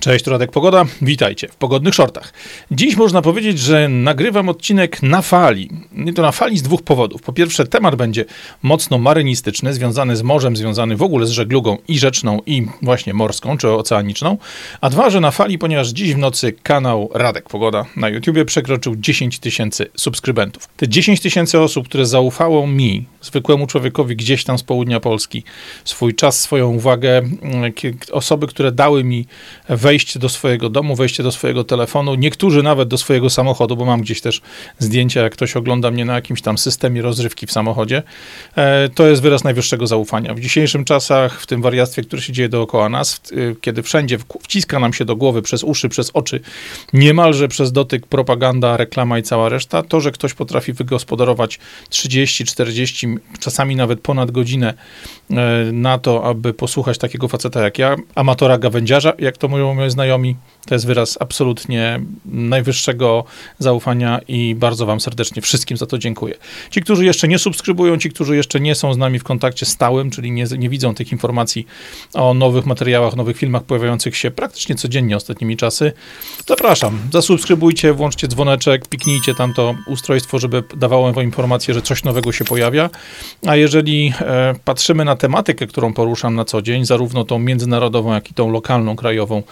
Cześć, Radek Pogoda. Witajcie w pogodnych shortach. Dziś można powiedzieć, że nagrywam odcinek na fali. Nie to na fali z dwóch powodów. Po pierwsze, temat będzie mocno marynistyczny, związany z morzem, związany w ogóle z żeglugą i rzeczną, i właśnie morską, czy oceaniczną. A dwa, że na fali, ponieważ dziś w nocy kanał Radek Pogoda na YouTubie przekroczył 10 tysięcy subskrybentów. Te 10 tysięcy osób, które zaufało mi, zwykłemu człowiekowi gdzieś tam z południa Polski, swój czas, swoją uwagę, mm, osoby, które dały mi wejście wejście do swojego domu, wejście do swojego telefonu, niektórzy nawet do swojego samochodu, bo mam gdzieś też zdjęcia, jak ktoś ogląda mnie na jakimś tam systemie rozrywki w samochodzie. E, to jest wyraz najwyższego zaufania. W dzisiejszym czasach, w tym wariactwie, które się dzieje dookoła nas, kiedy wszędzie wciska nam się do głowy przez uszy, przez oczy, niemalże przez dotyk propaganda, reklama i cała reszta, to, że ktoś potrafi wygospodarować 30, 40, czasami nawet ponad godzinę e, na to, aby posłuchać takiego faceta jak ja, amatora gawędziarza, jak to mówią moi znajomi. To jest wyraz absolutnie najwyższego zaufania i bardzo Wam serdecznie wszystkim za to dziękuję. Ci, którzy jeszcze nie subskrybują, ci, którzy jeszcze nie są z nami w kontakcie stałym, czyli nie, nie widzą tych informacji o nowych materiałach, nowych filmach pojawiających się praktycznie codziennie ostatnimi czasy, zapraszam. Zasubskrybujcie, włączcie dzwoneczek, piknijcie tam to ustrojstwo, żeby dawało Wam informację, że coś nowego się pojawia. A jeżeli e, patrzymy na tematykę, którą poruszam na co dzień, zarówno tą międzynarodową, jak i tą lokalną, krajową,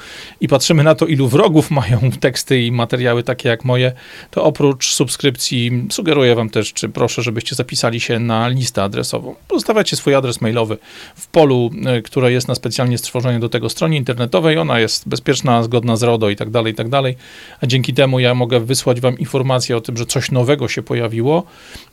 i patrzymy na to, ilu wrogów mają teksty i materiały takie jak moje, to oprócz subskrypcji sugeruję wam też, czy proszę, żebyście zapisali się na listę adresową. Pozostawiacie swój adres mailowy w polu, e, które jest na specjalnie stworzeniu do tego stronie internetowej. Ona jest bezpieczna, zgodna z RODO i tak dalej, i tak dalej. A dzięki temu ja mogę wysłać wam informację o tym, że coś nowego się pojawiło.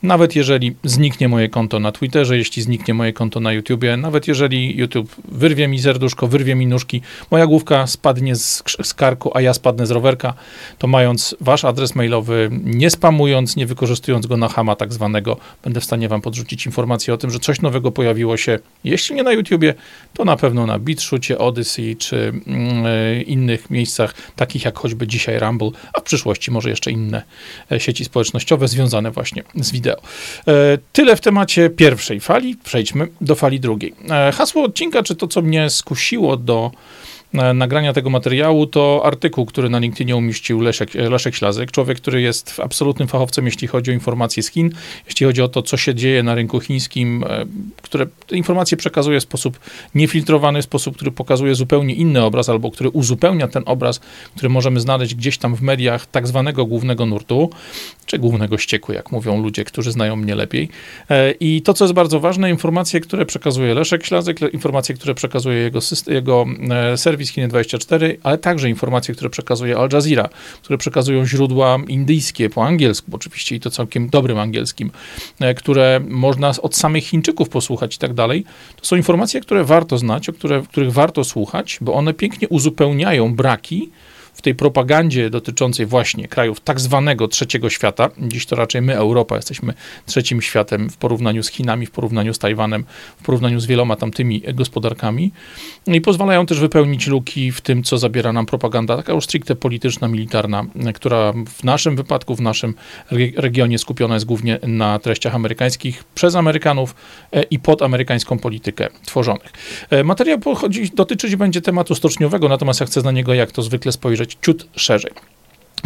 Nawet jeżeli zniknie moje konto na Twitterze, jeśli zniknie moje konto na YouTubie, nawet jeżeli YouTube wyrwie mi serduszko, wyrwie mi nóżki, moja główka spadnie z, z karku, a ja spadnę z rowerka, to mając wasz adres mailowy, nie spamując, nie wykorzystując go na hama tak zwanego, będę w stanie wam podrzucić informację o tym, że coś nowego pojawiło się, jeśli nie na YouTubie, to na pewno na BitShucie, Odyssey czy yy, innych miejscach, takich jak choćby dzisiaj Rumble, a w przyszłości może jeszcze inne e, sieci społecznościowe związane właśnie z wideo. Yy, tyle w temacie pierwszej fali, przejdźmy do fali drugiej. Yy, hasło odcinka, czy to, co mnie skusiło do nagrania tego materiału, to artykuł, który na LinkedInie umieścił Leszek, Leszek Ślazek, człowiek, który jest absolutnym fachowcem, jeśli chodzi o informacje z Chin, jeśli chodzi o to, co się dzieje na rynku chińskim, e, które te informacje przekazuje w sposób niefiltrowany, w sposób, który pokazuje zupełnie inny obraz, albo który uzupełnia ten obraz, który możemy znaleźć gdzieś tam w mediach tak zwanego głównego nurtu, czy głównego ścieku, jak mówią ludzie, którzy znają mnie lepiej. E, I to, co jest bardzo ważne, informacje, które przekazuje Leszek Ślazek, informacje, które przekazuje jego, jego e, serwis serwis Chinie24, ale także informacje, które przekazuje Al Jazeera, które przekazują źródła indyjskie po angielsku, oczywiście i to całkiem dobrym angielskim, e, które można od samych Chińczyków posłuchać i tak dalej. To są informacje, które warto znać, o które, których warto słuchać, bo one pięknie uzupełniają braki, tej propagandzie dotyczącej właśnie krajów tak zwanego trzeciego świata, dziś to raczej my, Europa, jesteśmy trzecim światem w porównaniu z Chinami, w porównaniu z Tajwanem, w porównaniu z wieloma tamtymi gospodarkami i pozwalają też wypełnić luki w tym, co zabiera nam propaganda, taka już stricte polityczna, militarna, która w naszym wypadku, w naszym regionie skupiona jest głównie na treściach amerykańskich przez Amerykanów e, i pod amerykańską politykę tworzonych. E, materiał pochodzi, dotyczyć będzie tematu stoczniowego, natomiast ja chcę na niego, jak to zwykle, spojrzeć ciut szerzej.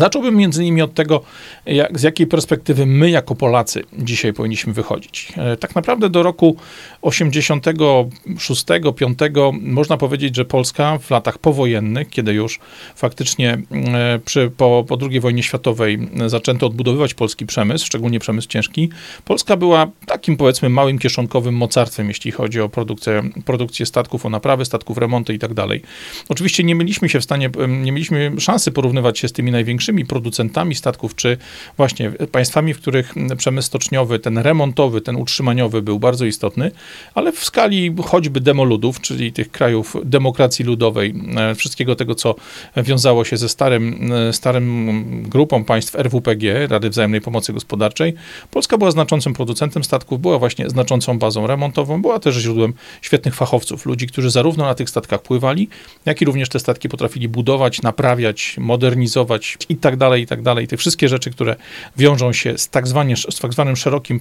Zacząłbym między innymi od tego, jak, z jakiej perspektywy my jako Polacy dzisiaj powinniśmy wychodzić. E, tak naprawdę do roku 86, 5 można powiedzieć, że Polska w latach powojennych, kiedy już faktycznie e, przy, po, po II wojnie światowej zaczęto odbudowywać polski przemysł, szczególnie przemysł ciężki, Polska była takim powiedzmy małym kieszonkowym mocarstwem, jeśli chodzi o produkcję, produkcję statków, o naprawy statków, remonty i tak dalej. Oczywiście nie mieliśmy się w stanie, nie mieliśmy szansy porównywać się z tymi największymi producentami statków, czy właśnie państwami, w których przemysł stoczniowy, ten remontowy, ten utrzymaniowy był bardzo istotny, ale w skali choćby demoludów, czyli tych krajów demokracji ludowej, e, wszystkiego tego, co wiązało się ze starym, e, starym grupą państw RWPG, Rady Wzajemnej Pomocy Gospodarczej, Polska była znaczącym producentem statków, była właśnie znaczącą bazą remontową, była też źródłem świetnych fachowców, ludzi, którzy zarówno na tych statkach pływali, jak i również te statki potrafili budować, naprawiać, modernizować, i tak dalej, i tak dalej. Te wszystkie rzeczy, które wiążą się z tak, zwanie, z tak zwanym szerokim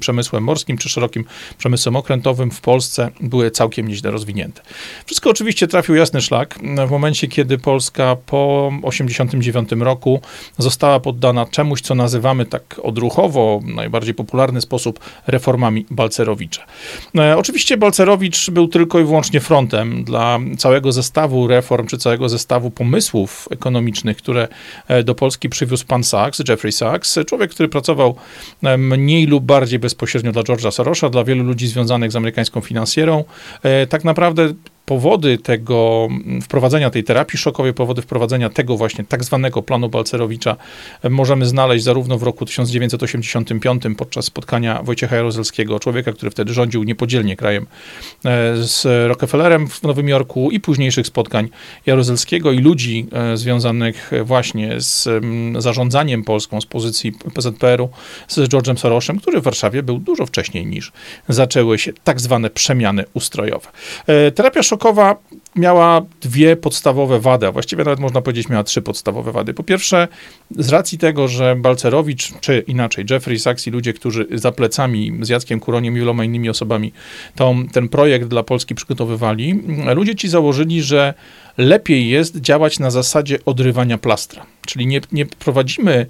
przemysłem morskim, czy szerokim przemysłem okrętowym w Polsce były całkiem nieźle rozwinięte. Wszystko oczywiście trafił jasny szlak w momencie, kiedy Polska po 89 roku została poddana czemuś, co nazywamy tak odruchowo, najbardziej popularny sposób reformami Balcerowicza. E, oczywiście Balcerowicz był tylko i wyłącznie frontem dla całego zestawu reform, czy całego zestawu pomysłów ekonomicznych, które do Polski przywiózł pan Sachs, Jeffrey Sachs, człowiek, który pracował e, mniej lub bardziej bezpośrednio dla George'a Sorosza, dla wielu ludzi związanych z amerykańską finansjerą. Tak naprawdę powody tego mm, wprowadzenia tej terapii szokowej, powody wprowadzenia tego właśnie tak zwanego planu Balcerowicza e, możemy znaleźć zarówno w roku 1985 podczas spotkania Wojciecha Jaruzelskiego, człowieka, który wtedy rządził niepodzielnie krajem e, z Rockefellerem w Nowym Jorku i późniejszych spotkań Jaruzelskiego i ludzi e, związanych właśnie z mm, zarządzaniem Polską z pozycji PZPR-u z George'em Sorosem, który w Warszawie był dużo wcześniej niż zaczęły się tak zwane przemiany ustrojowe. Terapia szokowa szokowa miała dwie podstawowe wady, a właściwie nawet można powiedzieć miała trzy podstawowe wady. Po pierwsze, z racji tego, że Balcerowicz, czy inaczej Jeffrey Sachs i ludzie, którzy za plecami z Jackiem Kuroniem i wieloma innymi osobami tą, ten projekt dla Polski przygotowywali, ludzie ci założyli, że lepiej jest działać na zasadzie odrywania plastra. Czyli nie, nie prowadzimy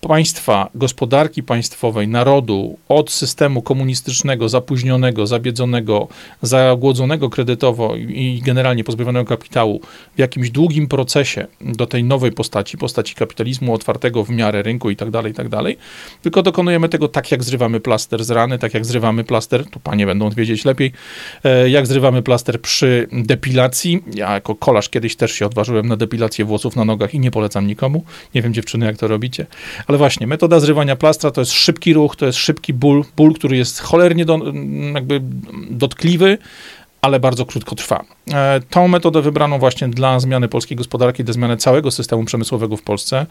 państwa, gospodarki państwowej, narodu od systemu komunistycznego, zapóźnionego, zabiedzonego, zagłodzonego kredytowo i generalnie pozbawionego kapitału w jakimś długim procesie do tej nowej postaci, postaci kapitalizmu otwartego w miarę rynku i tak dalej, i tak dalej, tylko dokonujemy tego tak, jak zrywamy plaster z rany, tak jak zrywamy plaster, tu panie będą wiedzieć lepiej, e, jak zrywamy plaster przy depilacji. Ja jako kolarz kiedyś też się odważyłem na depilację włosów na nogach i nie polecam nikomu. Nie wiem dziewczyny, jak to robicie, ale właśnie, metoda zrywania plastra to jest szybki ruch, to jest szybki ból, ból, który jest cholernie do, jakby dotkliwy, ale bardzo krótko trwa. E, tą metodę wybrano właśnie dla zmiany polskiej gospodarki, dla zmiany całego systemu przemysłowego w Polsce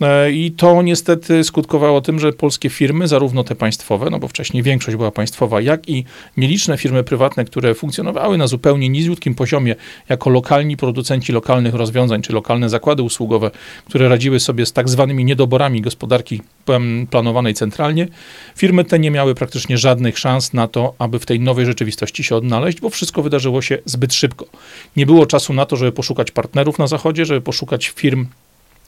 e, i to niestety skutkowało tym, że polskie firmy, zarówno te państwowe, no bo wcześniej większość była państwowa, jak i nieliczne firmy prywatne, które funkcjonowały na zupełnie niziutkim poziomie jako lokalni producenci lokalnych rozwiązań, czy lokalne zakłady usługowe, które radziły sobie z tak zwanymi niedoborami gospodarki planowanej centralnie, firmy te nie miały praktycznie żadnych szans na to, aby w tej nowej rzeczywistości się odnaleźć, bo wszystko wydarzyło się zbyt szybko. Nie było czasu na to, żeby poszukać partnerów na Zachodzie, żeby poszukać firm,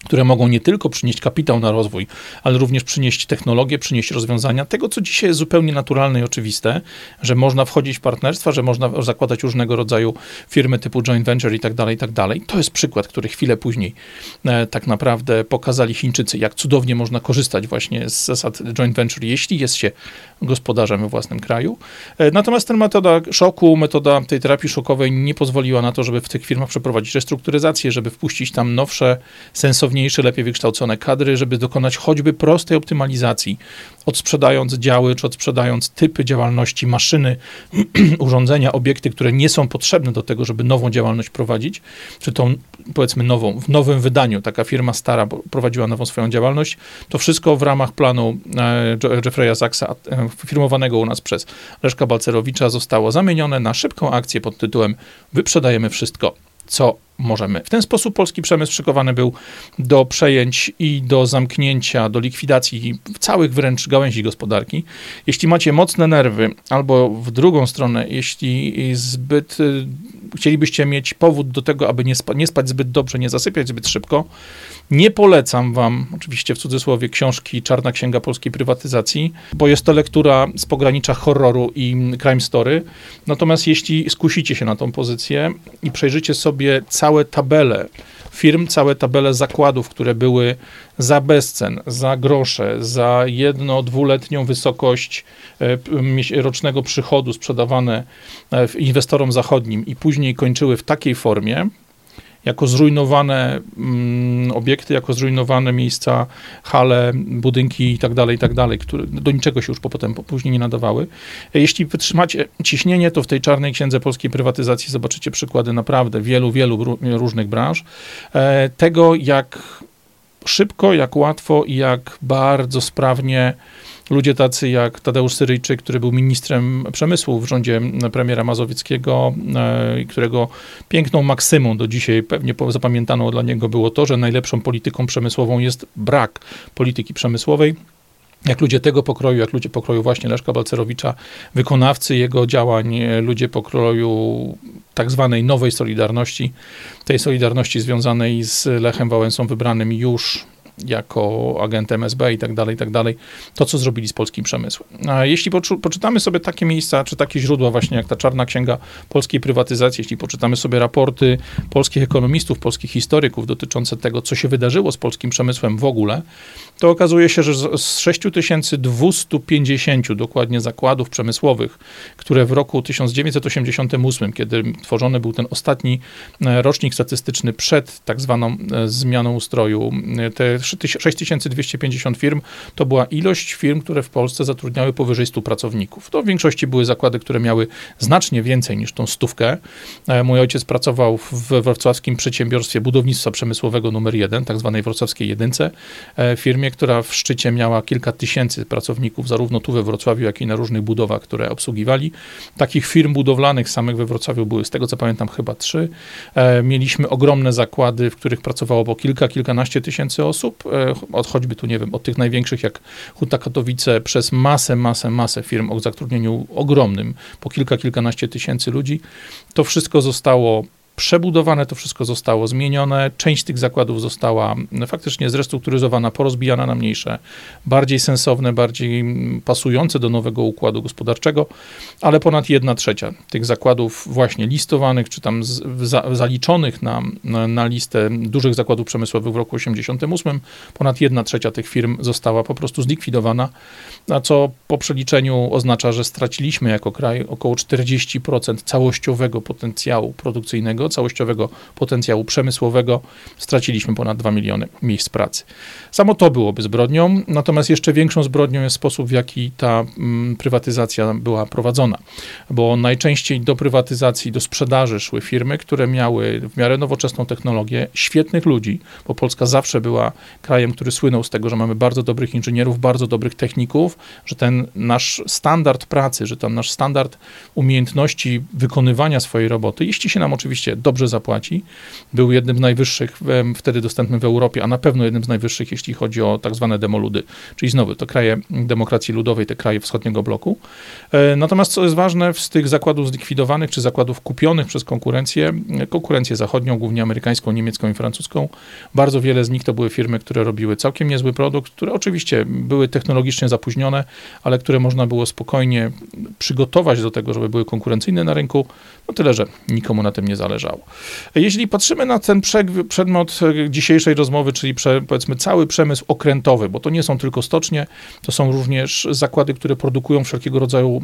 które mogą nie tylko przynieść kapitał na rozwój, ale również przynieść technologię, przynieść rozwiązania, tego co dzisiaj jest zupełnie naturalne i oczywiste, że można wchodzić w partnerstwa, że można zakładać różnego rodzaju firmy typu joint venture i tak dalej, i tak dalej. To jest przykład, który chwilę później e, tak naprawdę pokazali Chińczycy, jak cudownie można korzystać właśnie z zasad joint venture, jeśli jest się gospodarzem we własnym kraju. E, natomiast ten metoda szoku, metoda tej terapii szokowej nie pozwoliła na to, żeby w tych firmach przeprowadzić restrukturyzację, żeby wpuścić tam nowsze, sensowne sensowniejsze, lepiej wykształcone kadry, żeby dokonać choćby prostej optymalizacji, odsprzedając działy, czy odsprzedając typy działalności, maszyny, urządzenia, obiekty, które nie są potrzebne do tego, żeby nową działalność prowadzić, czy tą, powiedzmy, nową, w nowym wydaniu, taka firma stara prowadziła nową swoją działalność, to wszystko w ramach planu e, Jeffrey'a Sachsa, e, firmowanego u nas przez Leszka Balcerowicza, zostało zamienione na szybką akcję pod tytułem Wyprzedajemy wszystko, co możemy. W ten sposób polski przemysł szykowany był do przejęć i do zamknięcia, do likwidacji całych wręcz gałęzi gospodarki. Jeśli macie mocne nerwy, albo w drugą stronę, jeśli zbyt y, chcielibyście mieć powód do tego, aby nie, spa, nie spać zbyt dobrze, nie zasypiać zbyt szybko, nie polecam wam, oczywiście w cudzysłowie, książki Czarna Księga Polskiej Prywatyzacji, bo jest to lektura z pogranicza horroru i crime story. Natomiast jeśli skusicie się na tą pozycję i przejrzycie sobie całe tabele firm, całe tabele zakładów, które były za bezcen, za grosze, za jedno, dwuletnią wysokość e, rocznego przychodu sprzedawane e, inwestorom zachodnim i później kończyły w takiej formie, jako zrujnowane mm, obiekty, jako zrujnowane miejsca, hale, budynki i tak dalej, i tak które do niczego się już potem później nie nadawały. Jeśli wytrzymacie ciśnienie, to w tej czarnej księdze polskiej prywatyzacji zobaczycie przykłady naprawdę wielu, wielu różnych branż. E, tego, jak szybko, jak łatwo i jak bardzo sprawnie ludzie tacy jak Tadeusz Syryjczyk, który był ministrem przemysłu w rządzie premiera Mazowieckiego, e, którego piękną maksymą do dzisiaj pewnie zapamiętaną dla niego było to, że najlepszą polityką przemysłową jest brak polityki przemysłowej. Jak ludzie tego pokroju, jak ludzie pokroju właśnie Leszka Balcerowicza, wykonawcy jego działań, ludzie pokroju tak zwanej nowej Solidarności, tej Solidarności związanej z Lechem Wałęsą wybranym już jako agent MSB i tak dalej, i tak dalej, to co zrobili z polskim przemysłem. A jeśli poczytamy sobie takie miejsca, czy takie źródła właśnie jak ta czarna księga polskiej prywatyzacji, jeśli poczytamy sobie raporty polskich ekonomistów, polskich historyków dotyczące tego, co się wydarzyło z polskim przemysłem w ogóle, to okazuje się, że z 6250 dokładnie zakładów przemysłowych, które w roku 1988, kiedy tworzony był ten ostatni e, rocznik statystyczny przed tak zwaną e, zmianą ustroju, e, te 6250 firm to była ilość firm, które w Polsce zatrudniały powyżej 100 pracowników. To w większości były zakłady, które miały znacznie więcej niż tą stówkę. Mój ojciec pracował w wrocławskim przedsiębiorstwie budownictwa przemysłowego numer 1, tak zwanej wrocławskiej jedynce, firmie, firmie, która w szczycie miała kilka tysięcy pracowników, zarówno tu we Wrocławiu, jak i na różnych budowach, które obsługiwali. Takich firm budowlanych samych we Wrocławiu były, z tego co pamiętam, chyba trzy. E, mieliśmy ogromne zakłady, w których pracowało po kilka, kilkanaście tysięcy osób, e, od choćby tu, nie wiem, od tych największych jak Huta Katowice, przez masę, masę, masę firm o zatrudnieniu ogromnym, po kilka, kilkanaście tysięcy ludzi. To wszystko zostało przebudowane, to wszystko zostało zmienione. Część tych zakładów została faktycznie zrestrukturyzowana, porozbijana na mniejsze, bardziej sensowne, bardziej pasujące do nowego układu gospodarczego, ale ponad jedna trzecia tych zakładów właśnie listowanych, czy tam z, za, zaliczonych na, na, na, listę dużych zakładów przemysłowych w roku 88, ponad jedna trzecia tych firm została po prostu zlikwidowana, a co po przeliczeniu oznacza, że straciliśmy jako kraj około 40% całościowego potencjału produkcyjnego całościowego potencjału przemysłowego straciliśmy ponad 2 miliony miejsc pracy. Samo to byłoby zbrodnią, natomiast jeszcze większą zbrodnią jest sposób, w jaki ta mm, prywatyzacja była prowadzona, bo najczęściej do prywatyzacji, do sprzedaży szły firmy, które miały w miarę nowoczesną technologię, świetnych ludzi, bo Polska zawsze była krajem, który słynął z tego, że mamy bardzo dobrych inżynierów, bardzo dobrych techników, że ten nasz standard pracy, że ten nasz standard umiejętności wykonywania swojej roboty, jeśli się nam oczywiście dobrze zapłaci. Był jednym z najwyższych wtedy dostępnym w Europie, a na pewno jednym z najwyższych, jeśli chodzi o tak zwane demoludy, czyli znowu to kraje demokracji ludowej, te kraje wschodniego bloku. E, natomiast co jest ważne, z tych zakładów zlikwidowanych, czy zakładów kupionych przez konkurencję, konkurencję zachodnią, głównie amerykańską, niemiecką i francuską, bardzo wiele z nich to były firmy, które robiły całkiem niezły produkt, które oczywiście były technologicznie zapóźnione, ale które można było spokojnie przygotować do tego, żeby były konkurencyjne na rynku, no tyle, że nikomu na tym nie zależało. Jeśli patrzymy na ten przedmiot dzisiejszej rozmowy, czyli prze, powiedzmy cały przemysł okrętowy, bo to nie są tylko stocznie, to są również zakłady, które produkują wszelkiego rodzaju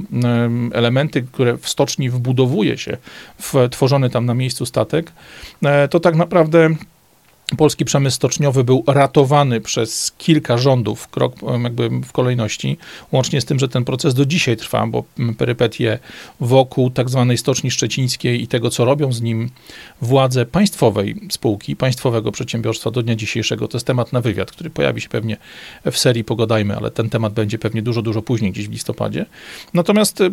elementy, które w stoczni wbudowuje się w tworzony tam na miejscu statek, e, to tak naprawdę polski przemysł stoczniowy był ratowany przez kilka rządów krok jakby w kolejności, łącznie z tym, że ten proces do dzisiaj trwa, bo perypetie wokół tak zwanej Stoczni Szczecińskiej i tego, co robią z nim władze państwowej spółki, państwowego przedsiębiorstwa do dnia dzisiejszego, to jest temat na wywiad, który pojawi się pewnie w serii Pogadajmy, ale ten temat będzie pewnie dużo, dużo później, gdzieś w listopadzie. Natomiast e,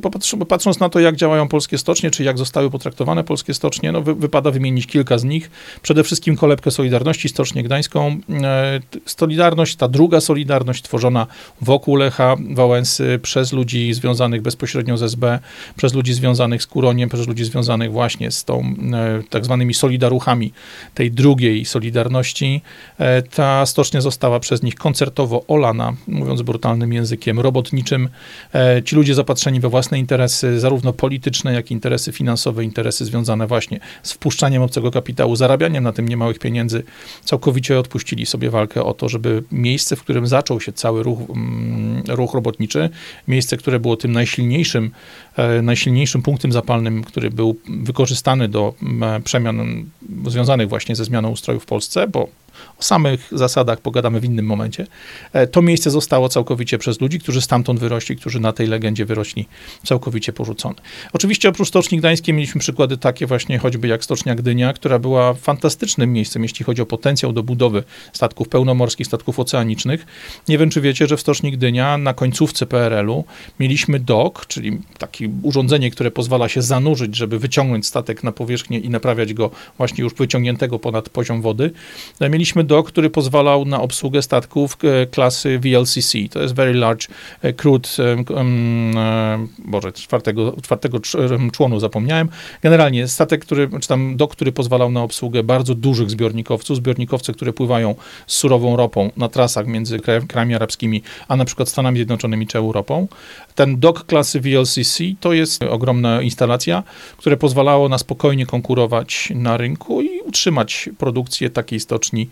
patrząc na to, jak działają polskie stocznie, czy jak zostały potraktowane polskie stocznie, no wy, wypada wymienić kilka z nich. Przede wszystkim kolebkę Solidarności, Solidarności, Stocznię Gdańską. E, Solidarność, ta druga Solidarność tworzona wokół Lecha Wałęsy przez ludzi związanych bezpośrednio z SB, przez ludzi związanych z Kuroniem, przez ludzi związanych właśnie z tą e, tak zwanymi solidaruchami tej drugiej Solidarności. E, ta stocznia została przez nich koncertowo olana, mówiąc brutalnym językiem robotniczym. Ci ludzie zapatrzeni we własne interesy, zarówno polityczne, jak i interesy finansowe, interesy związane właśnie z wpuszczaniem obcego kapitału, zarabianiem na tym niemałych pieniędzy, całkowicie odpuścili sobie walkę o to, żeby miejsce, w którym zaczął się cały ruch, mm, ruch robotniczy, miejsce, które było tym najsilniejszym, e, najsilniejszym punktem zapalnym, który był wykorzystany do przemian związanych właśnie ze zmianą ustroju w Polsce, bo O samych zasadach pogadamy w innym momencie. E, to miejsce zostało całkowicie przez ludzi, którzy stamtąd wyrośli, którzy na tej legendzie wyrośli, całkowicie porzucone. Oczywiście oprócz Stoczni Gdańskiej mieliśmy przykłady takie właśnie choćby jak Stocznia Gdynia, która była fantastycznym miejscem, jeśli chodzi o potencjał do budowy statków pełnomorskich, statków oceanicznych. Nie wiem, czy wiecie, że w Stoczni Gdynia na końcówce PRL-u mieliśmy dok, czyli takie urządzenie, które pozwala się zanurzyć, żeby wyciągnąć statek na powierzchnię i naprawiać go właśnie już wyciągniętego ponad poziom wody. Mieliśmy dok, który pozwalał na obsługę statków e, klasy VLCC. To jest Very Large e, Crude, um, Boże, czwartego, czwartego członu zapomniałem. Generalnie statek, który, czy tam dok, który pozwalał na obsługę bardzo dużych zbiornikowców, zbiornikowce, które pływają z surową ropą na trasach między krajami arabskimi, a na przykład Stanami Zjednoczonymi czy Europą. Ten dok klasy VLCC to jest ogromna instalacja, która pozwalało na spokojnie konkurować na rynku i utrzymać produkcję takiej stoczni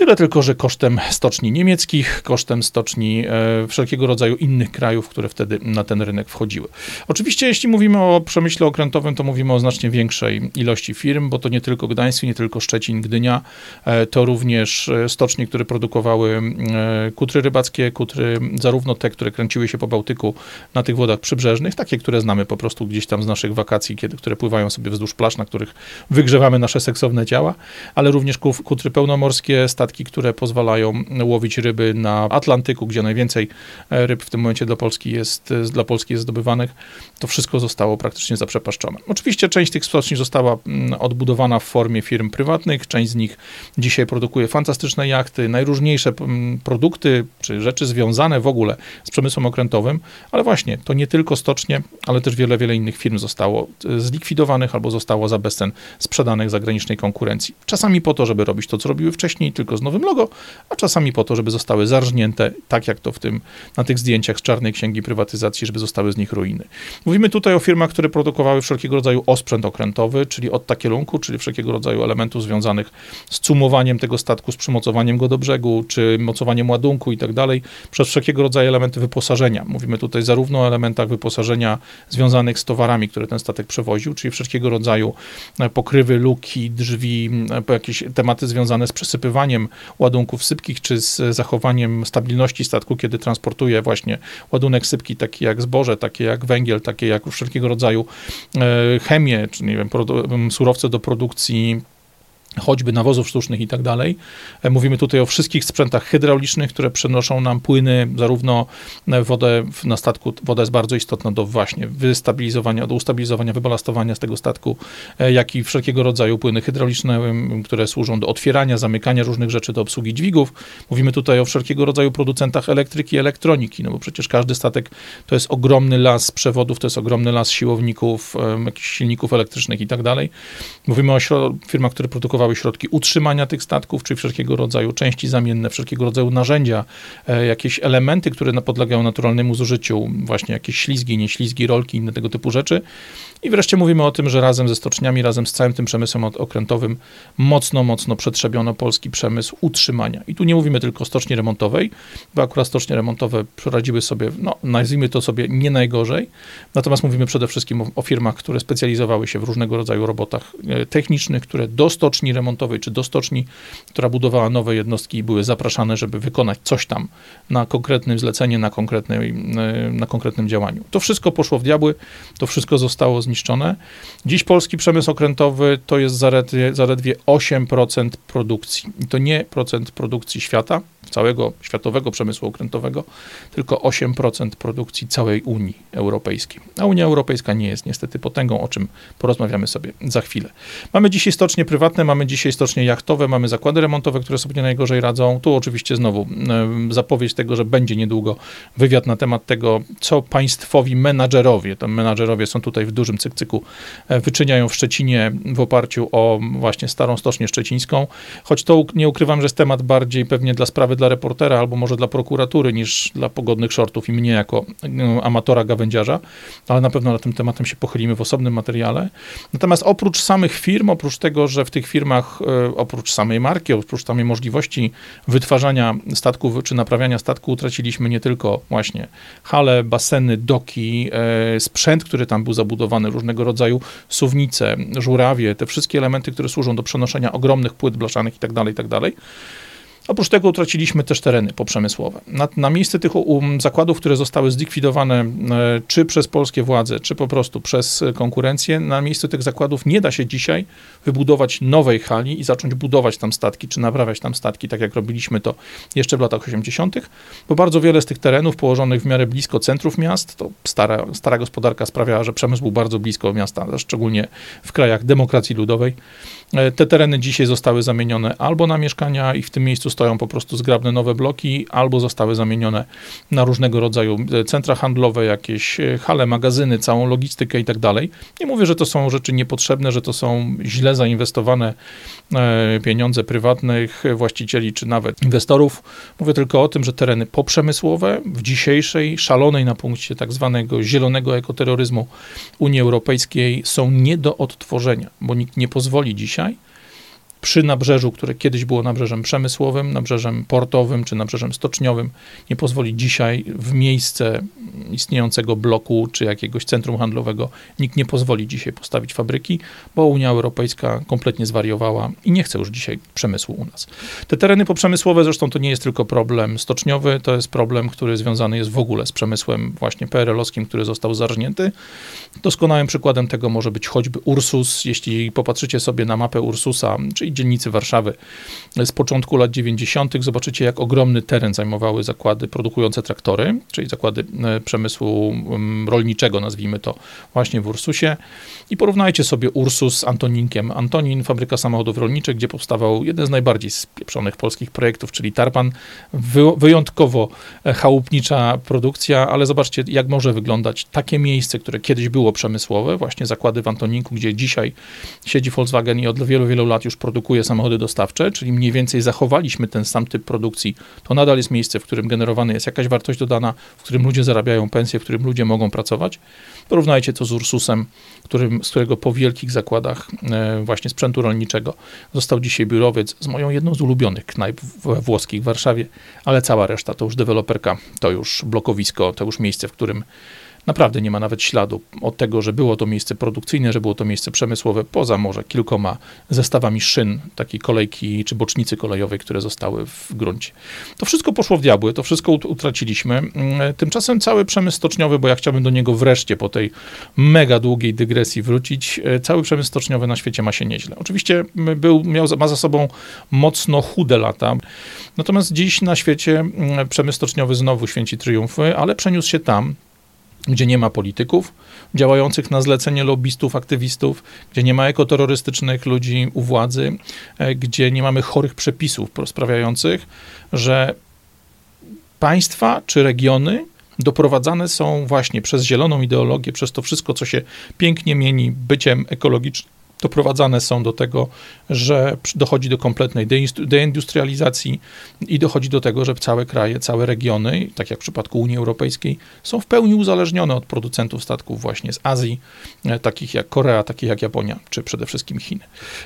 Tyle tylko, że kosztem stoczni niemieckich, kosztem stoczni e, wszelkiego rodzaju innych krajów, które wtedy na ten rynek wchodziły. Oczywiście, jeśli mówimy o przemyśle okrętowym, to mówimy o znacznie większej ilości firm, bo to nie tylko Gdańsk, nie tylko Szczecin, Gdynia, e, to również e, stocznie, które produkowały kutry rybackie, kutry zarówno te, które kręciły się po Bałtyku na tych wodach przybrzeżnych, takie, które znamy po prostu gdzieś tam z naszych wakacji, kiedy, które pływają sobie wzdłuż plaż, na których wygrzewamy nasze seksowne ciała, ale również kutry pełnomorskie, statki które pozwalają łowić ryby na Atlantyku, gdzie najwięcej ryb w tym momencie dla Polski jest, dla Polski jest zdobywanych, to wszystko zostało praktycznie zaprzepaszczone. Oczywiście część tych stoczni została mm, odbudowana w formie firm prywatnych, część z nich dzisiaj produkuje fantastyczne jachty, najróżniejsze mm, produkty, czy rzeczy związane w ogóle z przemysłem okrętowym, ale właśnie, to nie tylko stocznie, ale też wiele, wiele innych firm zostało e, zlikwidowanych albo zostało za bezcen sprzedanych zagranicznej konkurencji. Czasami po to, żeby robić to, co robiły wcześniej, tylko z nowym logo, a czasami po to, żeby zostały zarżnięte, tak jak to w tym, na tych zdjęciach z czarnej księgi prywatyzacji, żeby zostały z nich ruiny. Mówimy tutaj o firmach, które produkowały wszelkiego rodzaju osprzęt okrętowy, czyli od takierunku, czyli wszelkiego rodzaju elementów związanych z cumowaniem tego statku, z przymocowaniem go do brzegu, czy mocowaniem ładunku i tak dalej, przez wszelkiego rodzaju elementy wyposażenia. Mówimy tutaj zarówno o elementach wyposażenia związanych z towarami, które ten statek przewoził, czyli wszelkiego rodzaju pokrywy, luki, drzwi, jakieś tematy związane z przesypywaniem ładunków sypkich, czy z zachowaniem stabilności statku, kiedy transportuje właśnie ładunek sypki, taki jak zboże, takie jak węgiel, takie jak wszelkiego rodzaju e, chemię, czy nie wiem, surowce do produkcji choćby nawozów sztucznych i tak dalej. E, mówimy tutaj o wszystkich sprzętach hydraulicznych, które przenoszą nam płyny, zarówno wodę na statku, woda jest bardzo istotna do właśnie wystabilizowania, do ustabilizowania, wybalastowania z tego statku, e, jak i wszelkiego rodzaju płyny hydrauliczne, które służą do otwierania, zamykania różnych rzeczy, do obsługi dźwigów. Mówimy tutaj o wszelkiego rodzaju producentach elektryki elektroniki, no bo przecież każdy statek to jest ogromny las przewodów, to jest ogromny las siłowników, jakichś silników elektrycznych i tak dalej. Mówimy o firmach, które produkują środki utrzymania tych statków, czy wszelkiego rodzaju części zamienne, wszelkiego rodzaju narzędzia, e, jakieś elementy, które podlegają naturalnemu zużyciu, właśnie jakieś ślizgi, nieślizgi, rolki, inne tego typu rzeczy. I wreszcie mówimy o tym, że razem ze stoczniami, razem z całym tym przemysłem okrętowym mocno, mocno przetrzebiono polski przemysł utrzymania. I tu nie mówimy tylko o stoczni remontowej, bo akurat stocznie remontowe poradziły sobie, no nazwijmy to sobie nie najgorzej, natomiast mówimy przede wszystkim o, o firmach, które specjalizowały się w różnego rodzaju robotach e, technicznych, które do stoczni remontowej czy do stoczni, która budowała nowe jednostki były zapraszane, żeby wykonać coś tam na konkretnym zlecenie, na, e, na konkretnym działaniu. To wszystko poszło w diabły, to wszystko zostało zniszczone. Dziś polski przemysł okrętowy to jest zaledwie, zaledwie 8% produkcji. I to nie procent produkcji świata, całego światowego przemysłu okrętowego, tylko 8% produkcji całej Unii Europejskiej. A Unia Europejska nie jest niestety potęgą, o czym porozmawiamy sobie za chwilę. Mamy dzisiaj stocznie prywatne, mamy dzisiaj stocznie jachtowe, mamy zakłady remontowe, które sobie najgorzej radzą. Tu oczywiście znowu zapowiedź tego, że będzie niedługo wywiad na temat tego, co państwowi menadżerowie, tam menadżerowie są tutaj w dużym cykcyku, e, wyczyniają w Szczecinie w oparciu o właśnie starą stocznię szczecińską, choć to nie ukrywam, że jest temat bardziej pewnie dla sprawy dla reportera albo może dla prokuratury niż dla pogodnych shortów i mnie jako no, amatora gawędziarza, ale na pewno na tym tematem się pochylimy w osobnym materiale. Natomiast oprócz samych firm, oprócz tego, że w tych firmach, e, oprócz samej marki, oprócz samej możliwości wytwarzania statków czy naprawiania statku, utraciliśmy nie tylko właśnie hale, baseny, doki, e, sprzęt, który tam był zabudowany, różnego rodzaju suwnice, żurawie, te wszystkie elementy, które służą do przenoszenia ogromnych płyt blaszanych itd., tak itd. Oprócz tego utraciliśmy też tereny poprzemysłowe. Na, na miejsce tych um, zakładów, które zostały zlikwidowane e, czy przez polskie władze, czy po prostu przez konkurencję, na miejsce tych zakładów nie da się dzisiaj wybudować nowej hali i zacząć budować tam statki, czy naprawiać tam statki, tak jak robiliśmy to jeszcze w latach 80., bo bardzo wiele z tych terenów położonych w miarę blisko centrów miast, to stara, stara gospodarka sprawiała, że przemysł był bardzo blisko miasta, szczególnie w krajach demokracji ludowej. E, te tereny dzisiaj zostały zamienione albo na mieszkania i w tym miejscu stoją po prostu zgrabne nowe bloki, albo zostały zamienione na różnego rodzaju e, centra handlowe, jakieś e, hale, magazyny, całą logistykę i tak dalej. Nie mówię, że to są rzeczy niepotrzebne, że to są źle zainwestowane pieniądze prywatnych właścicieli czy nawet inwestorów. Mówię tylko o tym, że tereny poprzemysłowe w dzisiejszej, szalonej na punkcie tak zwanego zielonego ekoterroryzmu Unii Europejskiej są nie do odtworzenia, bo nikt nie pozwoli dzisiaj przy nabrzeżu, które kiedyś było nabrzeżem przemysłowym, nabrzeżem portowym czy nabrzeżem stoczniowym, nie pozwoli dzisiaj w miejsce istniejącego bloku czy jakiegoś centrum handlowego, nikt nie pozwoli dzisiaj postawić fabryki, bo Unia Europejska kompletnie zwariowała i nie chce już dzisiaj przemysłu u nas. Te tereny poprzemysłowe, zresztą to nie jest tylko problem stoczniowy, to jest problem, który związany jest w ogóle z przemysłem właśnie PRL-owskim, który został zarżnięty. Doskonałym przykładem tego może być choćby Ursus. Jeśli popatrzycie sobie na mapę Ursusa, czyli dzielnicy Warszawy z początku lat 90., zobaczycie, jak ogromny teren zajmowały zakłady produkujące traktory, czyli zakłady e, przemysłu rolniczego, nazwijmy to właśnie w Ursusie. I porównajcie sobie Ursus z Antoninkiem. Antonin, fabryka samochodów rolniczych, gdzie powstawał jeden z najbardziej spieprzonych polskich projektów, czyli Tarpan. Wyjątkowo e, chałupnicza produkcja, ale zobaczcie, jak może wyglądać takie miejsce, które kiedyś było przemysłowe, właśnie zakłady w Antoninku, gdzie dzisiaj siedzi Volkswagen i od wielu, wielu lat już produkuje produkuje samochody dostawcze, czyli mniej więcej zachowaliśmy ten sam typ produkcji, to nadal jest miejsce, w którym generowana jest jakaś wartość dodana, w którym ludzie zarabiają pensje, w którym ludzie mogą pracować. Porównajcie to z Ursusem, którym, z którego po wielkich zakładach e, właśnie sprzętu rolniczego został dzisiaj biurowiec z moją jedną z ulubionych knajp włoskich w Warszawie, ale cała reszta to już deweloperka, to już blokowisko, to już miejsce, w którym naprawdę nie ma nawet śladu od tego, że było to miejsce produkcyjne, że było to miejsce przemysłowe, poza może kilkoma zestawami szyn, takiej kolejki czy bocznicy kolejowej, które zostały w gruncie. To wszystko poszło w diabły, to wszystko utraciliśmy. Mm, tymczasem cały przemysł stoczniowy, bo ja chciałbym do niego wreszcie po tej mega długiej dygresji wrócić, e, cały przemysł stoczniowy na świecie ma się nieźle. Oczywiście był, miał, ma za sobą mocno chude lata, natomiast dziś na świecie mm, przemysł stoczniowy znowu święci triumfy, ale przeniósł się tam, gdzie nie ma polityków działających na zlecenie lobbystów, aktywistów, gdzie nie ma ekoterrorystycznych ludzi u władzy, e, gdzie nie mamy chorych przepisów sprawiających, że państwa czy regiony doprowadzane są właśnie przez zieloną ideologię, przez to wszystko, co się pięknie mieni byciem ekologicznym doprowadzane są do tego, że dochodzi do kompletnej deindustrializacji i dochodzi do tego, że całe kraje, całe regiony, tak jak w przypadku Unii Europejskiej, są w pełni uzależnione od producentów statków właśnie z Azji, e, takich jak Korea, takich jak Japonia, czy przede wszystkim Chiny.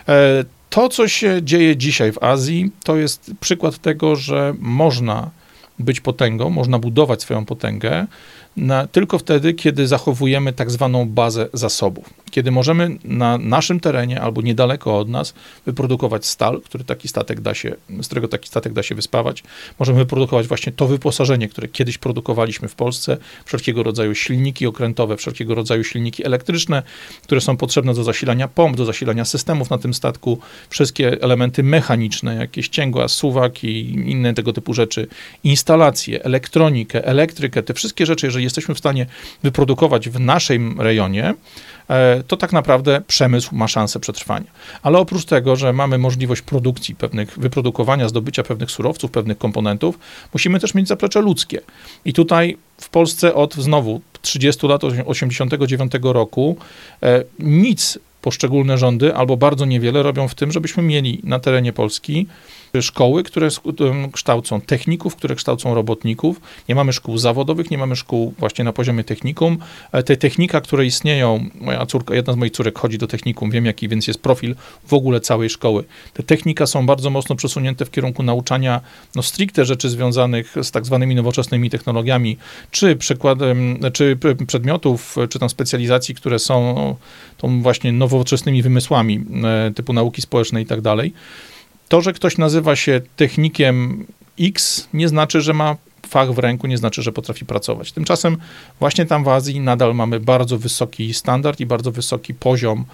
E, to, co się dzieje dzisiaj w Azji, to jest przykład tego, że można być potęgą, można budować swoją potęgę, na, tylko wtedy, kiedy zachowujemy tak zwaną bazę zasobów. Kiedy możemy na naszym terenie albo niedaleko od nas wyprodukować stal, który taki statek da się, z którego taki statek da się wyspawać. Możemy wyprodukować właśnie to wyposażenie, które kiedyś produkowaliśmy w Polsce, wszelkiego rodzaju silniki okrętowe, wszelkiego rodzaju silniki elektryczne, które są potrzebne do zasilania pomp, do zasilania systemów na tym statku, wszystkie elementy mechaniczne, jakieś cięgła, suwak i inne tego typu rzeczy, instalacje, elektronikę, elektrykę, te wszystkie rzeczy, jeżeli jesteśmy w stanie wyprodukować w naszym rejonie, to tak naprawdę przemysł ma szansę przetrwania. Ale oprócz tego, że mamy możliwość produkcji pewnych, wyprodukowania, zdobycia pewnych surowców, pewnych komponentów, musimy też mieć zaplecze ludzkie. I tutaj w Polsce od znowu 30 lat, 89 roku, e, nic poszczególne rządy albo bardzo niewiele robią w tym, żebyśmy mieli na terenie Polski szkoły, które kształcą techników, które kształcą robotników. Nie mamy szkół zawodowych, nie mamy szkół właśnie na poziomie technikum. E, te technika, które istnieją, moja córka, jedna z moich córek chodzi do technikum, wiem jaki więc jest profil w ogóle całej szkoły. Te technika są bardzo mocno przesunięte w kierunku nauczania no stricte rzeczy związanych z tak zwanymi nowoczesnymi technologiami, czy przykładem, czy przedmiotów, czy tam specjalizacji, które są tą właśnie nowoczesnymi wymysłami e, typu nauki społecznej i tak dalej. To, że ktoś nazywa się technikiem X, nie znaczy, że ma fach w ręku nie znaczy, że potrafi pracować. Tymczasem właśnie tam w Azji nadal mamy bardzo wysoki standard i bardzo wysoki poziom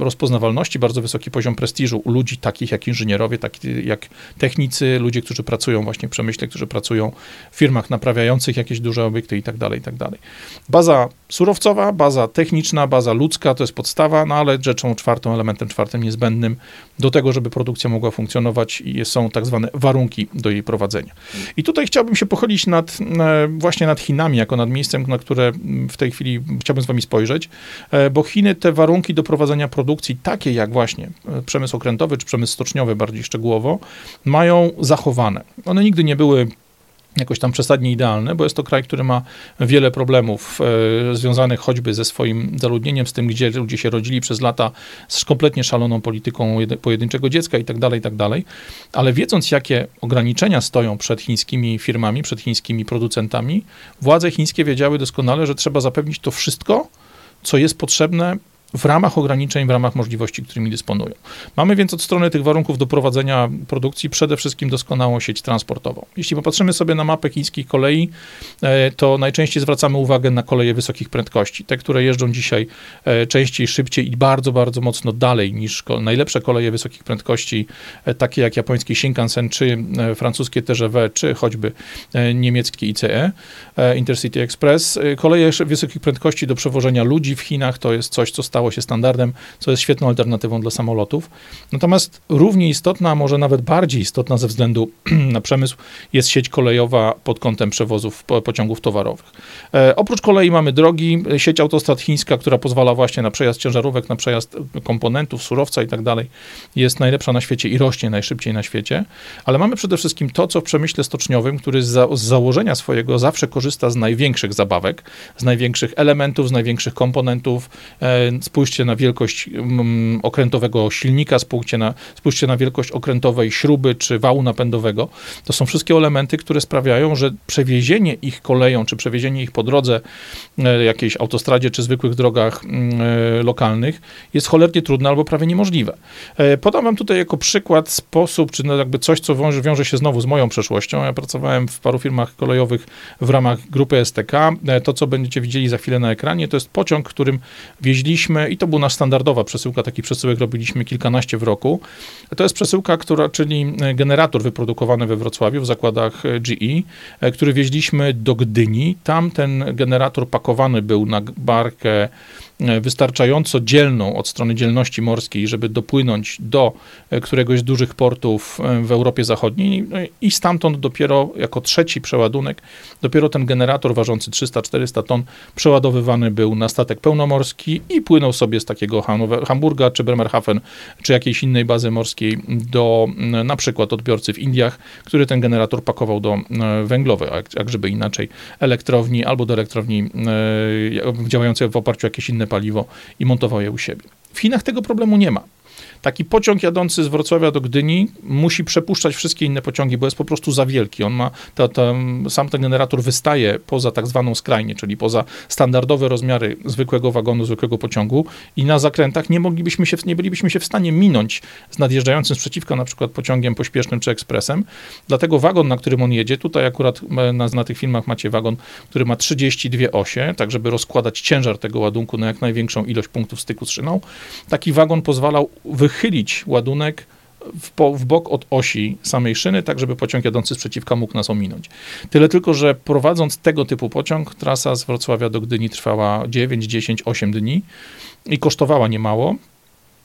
rozpoznawalności, bardzo wysoki poziom prestiżu u ludzi takich jak inżynierowie, takich jak technicy, ludzie, którzy pracują właśnie w przemyśle, którzy pracują w firmach naprawiających jakieś duże obiekty i tak dalej, i tak dalej. Baza surowcowa, baza techniczna, baza ludzka to jest podstawa, no ale rzeczą czwartą, elementem czwartym niezbędnym do tego, żeby produkcja mogła funkcjonować są tak zwane warunki do jej prowadzenia. I tutaj chciałbym się pochylić nad, e, właśnie nad Chinami, jako nad miejscem, na które w tej chwili chciałbym z wami spojrzeć, e, bo Chiny te warunki do prowadzenia produkcji, takie jak właśnie e, przemysł okrętowy czy przemysł stoczniowy bardziej szczegółowo, mają zachowane. One nigdy nie były jakoś tam przesadnie idealne, bo jest to kraj, który ma wiele problemów e, związanych choćby ze swoim zaludnieniem, z tym, gdzie ludzie się rodzili przez lata, z kompletnie szaloną polityką pojedynczego dziecka i tak dalej, i tak dalej. Ale wiedząc, jakie ograniczenia stoją przed chińskimi firmami, przed chińskimi producentami, władze chińskie wiedziały doskonale, że trzeba zapewnić to wszystko, co jest potrzebne w ramach ograniczeń, w ramach możliwości, którymi dysponują. Mamy więc od strony tych warunków do prowadzenia produkcji przede wszystkim doskonałą sieć transportową. Jeśli popatrzymy sobie na mapę chińskich kolei, e, to najczęściej zwracamy uwagę na koleje wysokich prędkości. Te, które jeżdżą dzisiaj e, częściej, szybciej i bardzo, bardzo mocno dalej niż najlepsze koleje wysokich prędkości, e, takie jak japoński Shinkansen, czy francuskie TGV, czy choćby niemieckie ICE, Intercity Express. Koleje wysokich prędkości do przewożenia ludzi w Chinach to jest coś, co stało stało się standardem, co jest świetną alternatywą dla samolotów. Natomiast równie istotna, a może nawet bardziej istotna ze względu na przemysł jest sieć kolejowa pod kątem przewozów pociągów towarowych. E, oprócz kolei mamy drogi, sieć autostrad chińska, która pozwala właśnie na przejazd ciężarówek, na przejazd komponentów, surowca i tak dalej, jest najlepsza na świecie i rośnie najszybciej na świecie, ale mamy przede wszystkim to, co w przemyśle stoczniowym, który z, za, z założenia swojego zawsze korzysta z największych zabawek, z największych elementów, z największych komponentów, e, spójrzcie na wielkość mm, okrętowego silnika, spójrzcie na, spójrzcie na wielkość okrętowej śruby czy wału napędowego. To są wszystkie elementy, które sprawiają, że przewiezienie ich koleją, czy przewiezienie ich po drodze, e, jakiejś autostradzie, czy zwykłych drogach mm, e, lokalnych jest cholernie trudne albo prawie niemożliwe. E, podam wam tutaj jako przykład sposób, czy no jakby coś, co wiąże, się znowu z moją przeszłością. Ja pracowałem w paru firmach kolejowych w ramach grupy STK. To, co będziecie widzieli za chwilę na ekranie, to jest pociąg, którym wieźliśmy i to była nasza standardowa przesyłka, takich przesyłek robiliśmy kilkanaście w roku. To jest przesyłka, która, czyli generator wyprodukowany we Wrocławiu w zakładach GE, e, który wieźliśmy do Gdyni. Tam ten generator pakowany był na barkę E, wystarczająco dzielną od strony dzielności morskiej, żeby dopłynąć do e, któregoś z dużych portów e, w Europie Zachodniej. No i stamtąd dopiero jako trzeci przeładunek, dopiero ten generator ważący 300-400 ton przeładowywany był na statek pełnomorski i płynął sobie z takiego Hamburga czy Bremerhaven czy jakiejś innej bazy morskiej do na przykład odbiorcy w Indiach, który ten generator pakował do węglowej, jak żeby inaczej, elektrowni albo do elektrowni działającej w oparciu o jakieś inne paliwo i montował je u siebie. W Chinach tego problemu nie ma. Taki pociąg jadący z Wrocławia do Gdyni musi przepuszczać wszystkie inne pociągi, bo jest po prostu za wielki. On ma, sam ten generator wystaje poza tak zwaną skrajnię, czyli poza standardowe rozmiary zwykłego wagonu, zwykłego pociągu i na zakrętach nie moglibyśmy się, nie bylibyśmy się w stanie minąć z nadjeżdżającym sprzeciwka na przykład pociągiem pośpiesznym czy ekspresem. Dlatego wagon, na którym on jedzie, tutaj akurat na, na tych filmach macie wagon, który ma 32 osie, tak żeby rozkładać ciężar tego ładunku na jak największą ilość punktów styku z szyną. Taki wagon pozwalał wy wychylić ładunek w, po, w, bok od osi samej szyny, tak żeby pociąg jadący z przeciwka mógł nas ominąć. Tyle tylko, że prowadząc tego typu pociąg, trasa z Wrocławia do Gdyni trwała 9, 10, 8 dni i kosztowała niemało.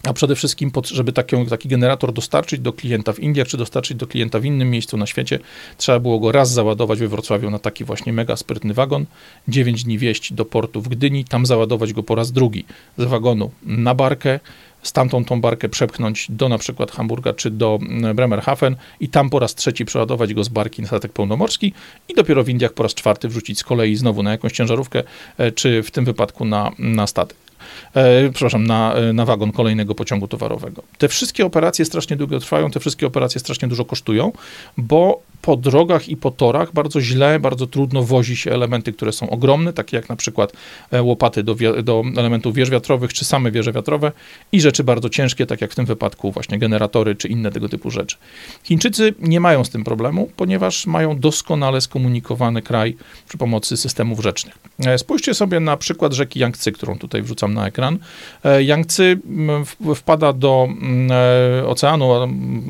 A przede wszystkim, żeby taki, taki generator dostarczyć do klienta w Indiach, czy dostarczyć do klienta w innym miejscu na świecie, trzeba było go raz załadować we Wrocławiu na taki właśnie mega sprytny wagon, 9 dni wieść do portu w Gdyni, tam załadować go po raz drugi z wagonu na barkę, stamtąd tą barkę przepchnąć do na przykład Hamburga czy do mm, Bremerhaven i tam po raz trzeci przeładować go z barki na statek pełnomorski i dopiero w Indiach po raz czwarty wrzucić z kolei znowu na jakąś ciężarówkę, e, czy w tym wypadku na, na statek e, przepraszam, na, e, na wagon kolejnego pociągu towarowego. Te wszystkie operacje strasznie długo trwają, te wszystkie operacje strasznie dużo kosztują, bo po drogach i po torach bardzo źle, bardzo trudno wozi się elementy, które są ogromne, takie jak na przykład e, łopaty do, do elementów wież wiatrowych, czy same wieże wiatrowe i rzeczy bardzo ciężkie, tak jak w tym wypadku właśnie generatory, czy inne tego typu rzeczy. Chińczycy nie mają z tym problemu, ponieważ mają doskonale skomunikowany kraj przy pomocy systemów rzecznych. E, spójrzcie sobie na przykład rzeki Yangtze, którą tutaj wrzucam na ekran. E, Yangtze wpada do oceanu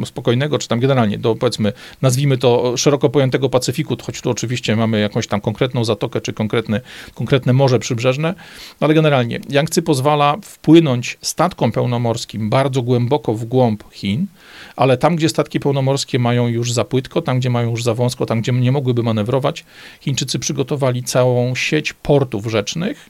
spokojnego, czy tam generalnie do, powiedzmy, nazwijmy to szeroko pojętego Pacyfiku, choć tu oczywiście mamy jakąś tam konkretną zatokę czy konkretne, konkretne morze przybrzeżne, ale generalnie Yangtze pozwala wpłynąć statkom pełnomorskim bardzo głęboko w głąb Chin, ale tam, gdzie statki pełnomorskie mają już za płytko, tam, gdzie mają już za wąsko, tam, gdzie nie mogłyby manewrować, Chińczycy przygotowali całą sieć portów rzecznych,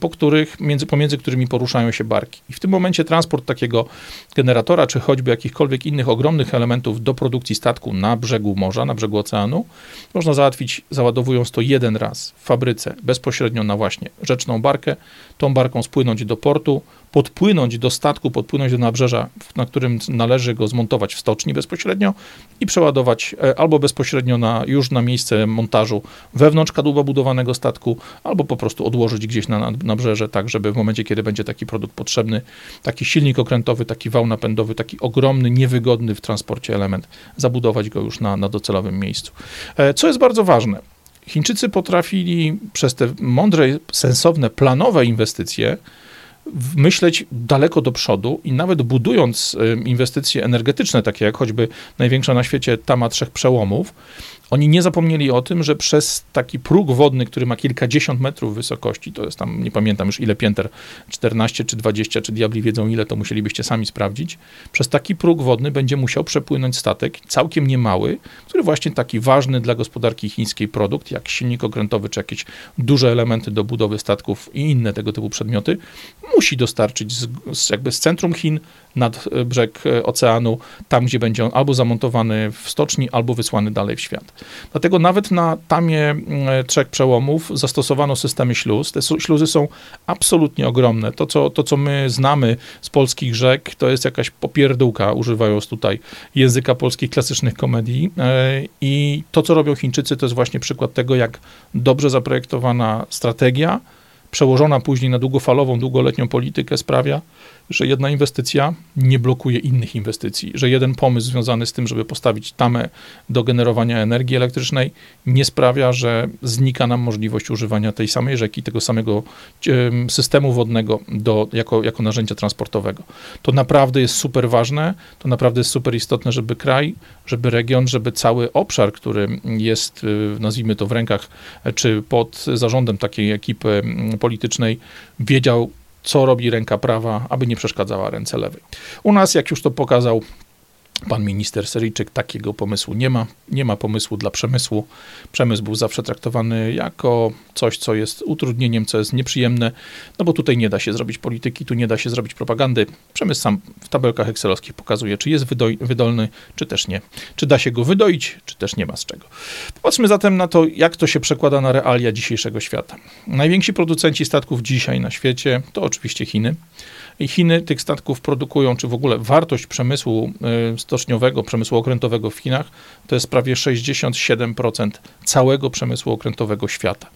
po których, między, pomiędzy którymi poruszają się barki. I w tym momencie transport takiego generatora, czy choćby jakichkolwiek innych ogromnych elementów do produkcji statku na brzegu morza, na brzegu oceanu, można załatwić, załadowując to jeden raz w fabryce, bezpośrednio na właśnie rzeczną barkę, tą barką spłynąć do portu, podpłynąć do statku, podpłynąć do nabrzeża, na którym należy go zmontować w stoczni bezpośrednio i przeładować e, albo bezpośrednio na, już na miejsce montażu wewnątrz kadłuba budowanego statku, albo po prostu odłożyć gdzieś na nabrzeże, tak żeby w momencie, kiedy będzie taki produkt potrzebny, taki silnik okrętowy, taki wał napędowy, taki ogromny, niewygodny w transporcie element, zabudować go już na, na docelowym miejscu. E, co jest bardzo ważne, Chińczycy potrafili przez te mądre, sensowne, planowe inwestycje myśleć daleko do przodu i nawet budując inwestycje energetyczne, takie jak choćby największa na świecie Tama Trzech Przełomów, oni nie zapomnieli o tym, że przez taki próg wodny, który ma kilkadziesiąt metrów wysokości, to jest tam, nie pamiętam już ile pięter, 14 czy 20, czy diabli wiedzą ile, to musielibyście sami sprawdzić, przez taki próg wodny będzie musiał przepłynąć statek, całkiem niemały, który właśnie taki ważny dla gospodarki chińskiej produkt, jak silnik okrętowy, czy jakieś duże elementy do budowy statków i inne tego typu przedmioty, musi dostarczyć z, z jakby z centrum Chin nad e, brzeg e, oceanu, tam gdzie będzie on albo zamontowany w stoczni, albo wysłany dalej w świat. Dlatego nawet na tamie e, trzech przełomów zastosowano systemy śluz. Te śluzy są absolutnie ogromne. To co, to, co my znamy z polskich rzek, to jest jakaś popierdółka, używając tutaj języka polskich klasycznych komedii. I to, co robią Chińczycy, to jest właśnie przykład tego, jak dobrze zaprojektowana strategia, przełożona później na długofalową, długoletnią politykę sprawia, że jedna inwestycja nie blokuje innych inwestycji, że jeden pomysł związany z tym, żeby postawić tamę do generowania energii elektrycznej, nie sprawia, że znika nam możliwość używania tej samej rzeki, tego samego systemu wodnego do, jako, jako narzędzia transportowego. To naprawdę jest super ważne, to naprawdę jest super istotne, żeby kraj, żeby region, żeby cały obszar, który jest, y, nazwijmy to w rękach, czy pod zarządem takiej ekipy politycznej, wiedział, co robi ręka prawa, aby nie przeszkadzała ręce lewej. U nas, jak już to pokazał Pan minister Seryjczyk takiego pomysłu nie ma. Nie ma pomysłu dla przemysłu. Przemysł był zawsze traktowany jako coś, co jest utrudnieniem, co jest nieprzyjemne, no bo tutaj nie da się zrobić polityki, tu nie da się zrobić propagandy. Przemysł sam w tabelkach excelowskich pokazuje, czy jest wydolny, czy też nie. Czy da się go wydoić, czy też nie ma z czego. Popatrzmy zatem na to, jak to się przekłada na realia dzisiejszego świata. Najwięksi producenci statków dzisiaj na świecie to oczywiście Chiny. Chiny tych statków produkują, czy w ogóle wartość przemysłu y, stoczniowego, przemysłu okrętowego w Chinach to jest prawie 67% całego przemysłu okrętowego świata.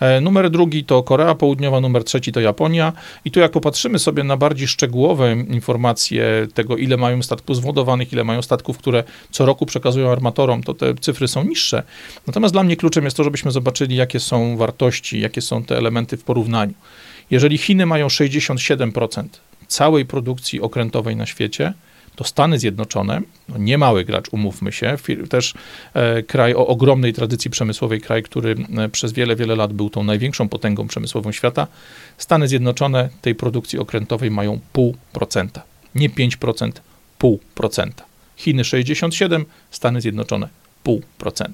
E, numer drugi to Korea Południowa, numer trzeci to Japonia. I tu jak popatrzymy sobie na bardziej szczegółowe informacje tego, ile mają statków zwodowanych, ile mają statków, które co roku przekazują armatorom, to te cyfry są niższe. Natomiast dla mnie kluczem jest to, żebyśmy zobaczyli, jakie są wartości, jakie są te elementy w porównaniu. Jeżeli Chiny mają 67% całej produkcji okrętowej na świecie, to Stany Zjednoczone, no nie mały gracz, umówmy się, też e, kraj o ogromnej tradycji przemysłowej, kraj, który e, przez wiele, wiele lat był tą największą potęgą przemysłową świata, Stany Zjednoczone tej produkcji okrętowej mają pół procenta Nie 5%, 0,5%. Chiny 67%, Stany Zjednoczone 0,5%.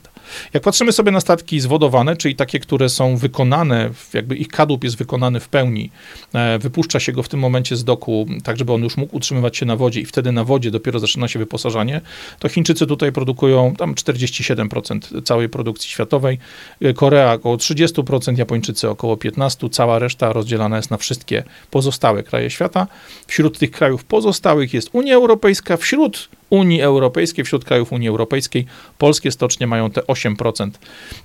Jak patrzymy sobie na statki zwodowane, czyli takie, które są wykonane, jakby ich kadłub jest wykonany w pełni, e, wypuszcza się go w tym momencie z doku, tak żeby on już mógł utrzymywać się na wodzie i wtedy na wodzie dopiero zaczyna się wyposażanie, to Chińczycy tutaj produkują tam 47% całej produkcji światowej, e, Korea około 30%, Japończycy około 15%, cała reszta rozdzielana jest na wszystkie pozostałe kraje świata. Wśród tych krajów pozostałych jest Unia Europejska, wśród Unii Europejskiej, wśród krajów Unii Europejskiej polskie stocznie mają te 8%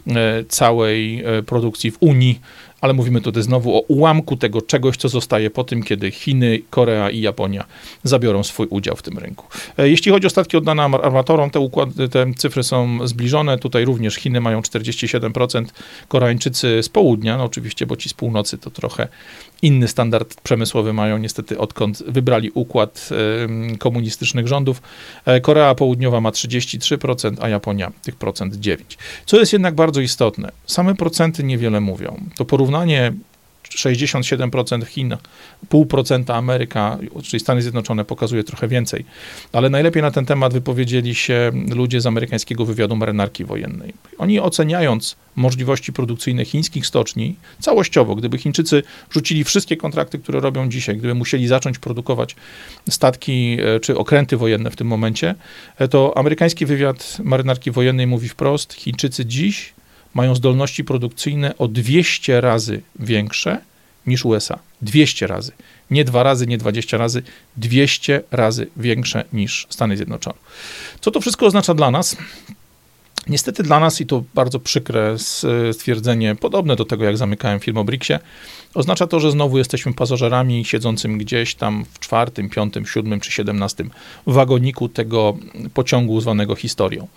e, całej e, produkcji w Unii ale mówimy tutaj znowu o ułamku tego czegoś, co zostaje po tym, kiedy Chiny, Korea i Japonia zabiorą swój udział w tym rynku. E, jeśli chodzi o statki oddane armatorom, te, układy, te cyfry są zbliżone. Tutaj również Chiny mają 47%, Koreańczycy z południa, no oczywiście, bo ci z północy to trochę inny standard przemysłowy mają niestety odkąd wybrali układ komunistycznych rządów. E, Korea Południowa ma 33%, a Japonia tych procent 9%. Co jest jednak bardzo istotne, same procenty niewiele mówią. To porównanie 67% Chin, 0,5% Ameryka, czyli Stany Zjednoczone pokazuje trochę więcej. Ale najlepiej na ten temat wypowiedzieli się ludzie z amerykańskiego wywiadu marynarki wojennej. Oni oceniając możliwości produkcyjne chińskich stoczni całościowo, gdyby Chińczycy rzucili wszystkie kontrakty, które robią dzisiaj, gdyby musieli zacząć produkować statki e, czy okręty wojenne w tym momencie, e, to amerykański wywiad marynarki wojennej mówi wprost, Chińczycy dziś mają zdolności produkcyjne o 200 razy większe niż USA. 200 razy. Nie dwa razy, nie 20 razy, 200 razy większe niż Stany Zjednoczone. Co to wszystko oznacza dla nas? Niestety dla nas, i to bardzo przykre stwierdzenie, podobne do tego, jak zamykałem film o BRICSie, oznacza to, że znowu jesteśmy pasażerami siedzącym gdzieś tam w czwartym, piątym, siódmym czy siedemnastym wagoniku tego pociągu zwanego historią.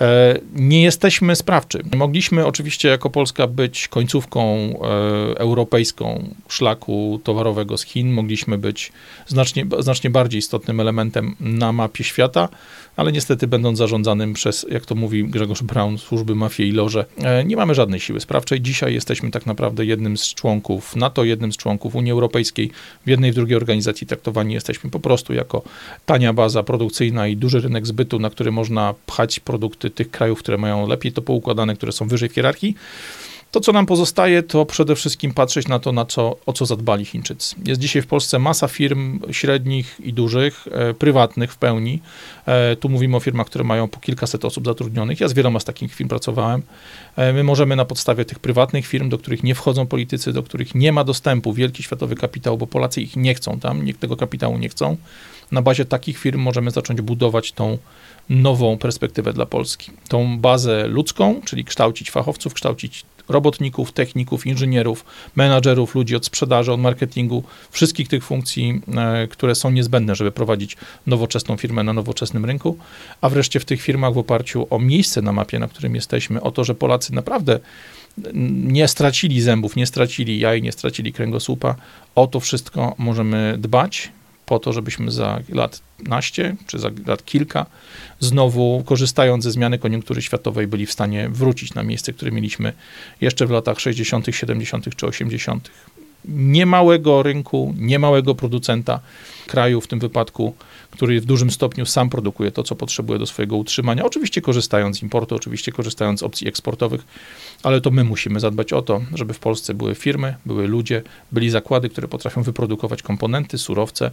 E, nie jesteśmy sprawczy. Mogliśmy oczywiście jako Polska być końcówką e, europejską szlaku towarowego z Chin, mogliśmy być znacznie, znacznie bardziej istotnym elementem na mapie świata, ale niestety będąc zarządzanym przez, jak to mówi Grzegorz Braun, służby mafii i loże, e, nie mamy żadnej siły sprawczej. Dzisiaj jesteśmy tak naprawdę jednym z członków NATO, jednym z członków Unii Europejskiej. W jednej, w drugiej organizacji traktowani jesteśmy po prostu jako tania baza produkcyjna i duży rynek zbytu, na który można pchać produkty tych krajów, które mają lepiej to poukładane, które są wyżej w hierarchii. To, co nam pozostaje, to przede wszystkim patrzeć na to, na co, o co zadbali Chińczycy. Jest dzisiaj w Polsce masa firm średnich i dużych, e, prywatnych w pełni. E, tu mówimy o firmach, które mają po kilkaset osób zatrudnionych. Ja z wieloma z takich firm pracowałem. E, my możemy na podstawie tych prywatnych firm, do których nie wchodzą politycy, do których nie ma dostępu wielki światowy kapitał, bo Polacy ich nie chcą tam, nikt tego kapitału nie chcą. Na bazie takich firm możemy zacząć budować tą nową perspektywę dla Polski. Tą bazę ludzką, czyli kształcić fachowców, kształcić robotników, techników, inżynierów, menadżerów, ludzi od sprzedaży, od marketingu, wszystkich tych funkcji, e, które są niezbędne, żeby prowadzić nowoczesną firmę na nowoczesnym rynku, a wreszcie w tych firmach w oparciu o miejsce na mapie, na którym jesteśmy, o to, że Polacy naprawdę nie stracili zębów, nie stracili jaj, nie stracili kręgosłupa. O to wszystko możemy dbać po to, żebyśmy za lat naście, czy za lat kilka, znowu korzystając ze zmiany koniunktury światowej, byli w stanie wrócić na miejsce, które mieliśmy jeszcze w latach 60., 70. czy 80. Niemałego rynku, niemałego producenta kraju, w tym wypadku, który w dużym stopniu sam produkuje to, co potrzebuje do swojego utrzymania. Oczywiście korzystając z importu, oczywiście korzystając z opcji eksportowych, ale to my musimy zadbać o to, żeby w Polsce były firmy, były ludzie, byli zakłady, które potrafią wyprodukować komponenty, surowce,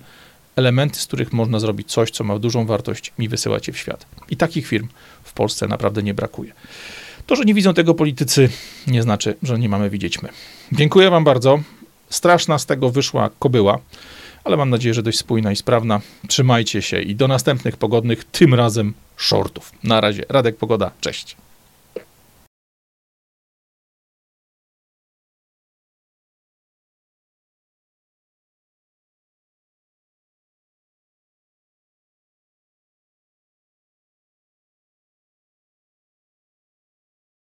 elementy, z których można zrobić coś, co ma dużą wartość i wysyłać je w świat. I takich firm w Polsce naprawdę nie brakuje. To, że nie widzą tego politycy, nie znaczy, że nie mamy widzieć my. Dziękuję Wam bardzo. Straszna z tego wyszła kobyła, ale mam nadzieję, że dość spójna i sprawna. Trzymajcie się i do następnych pogodnych, tym razem shortów. Na razie. Radek Pogoda, cześć.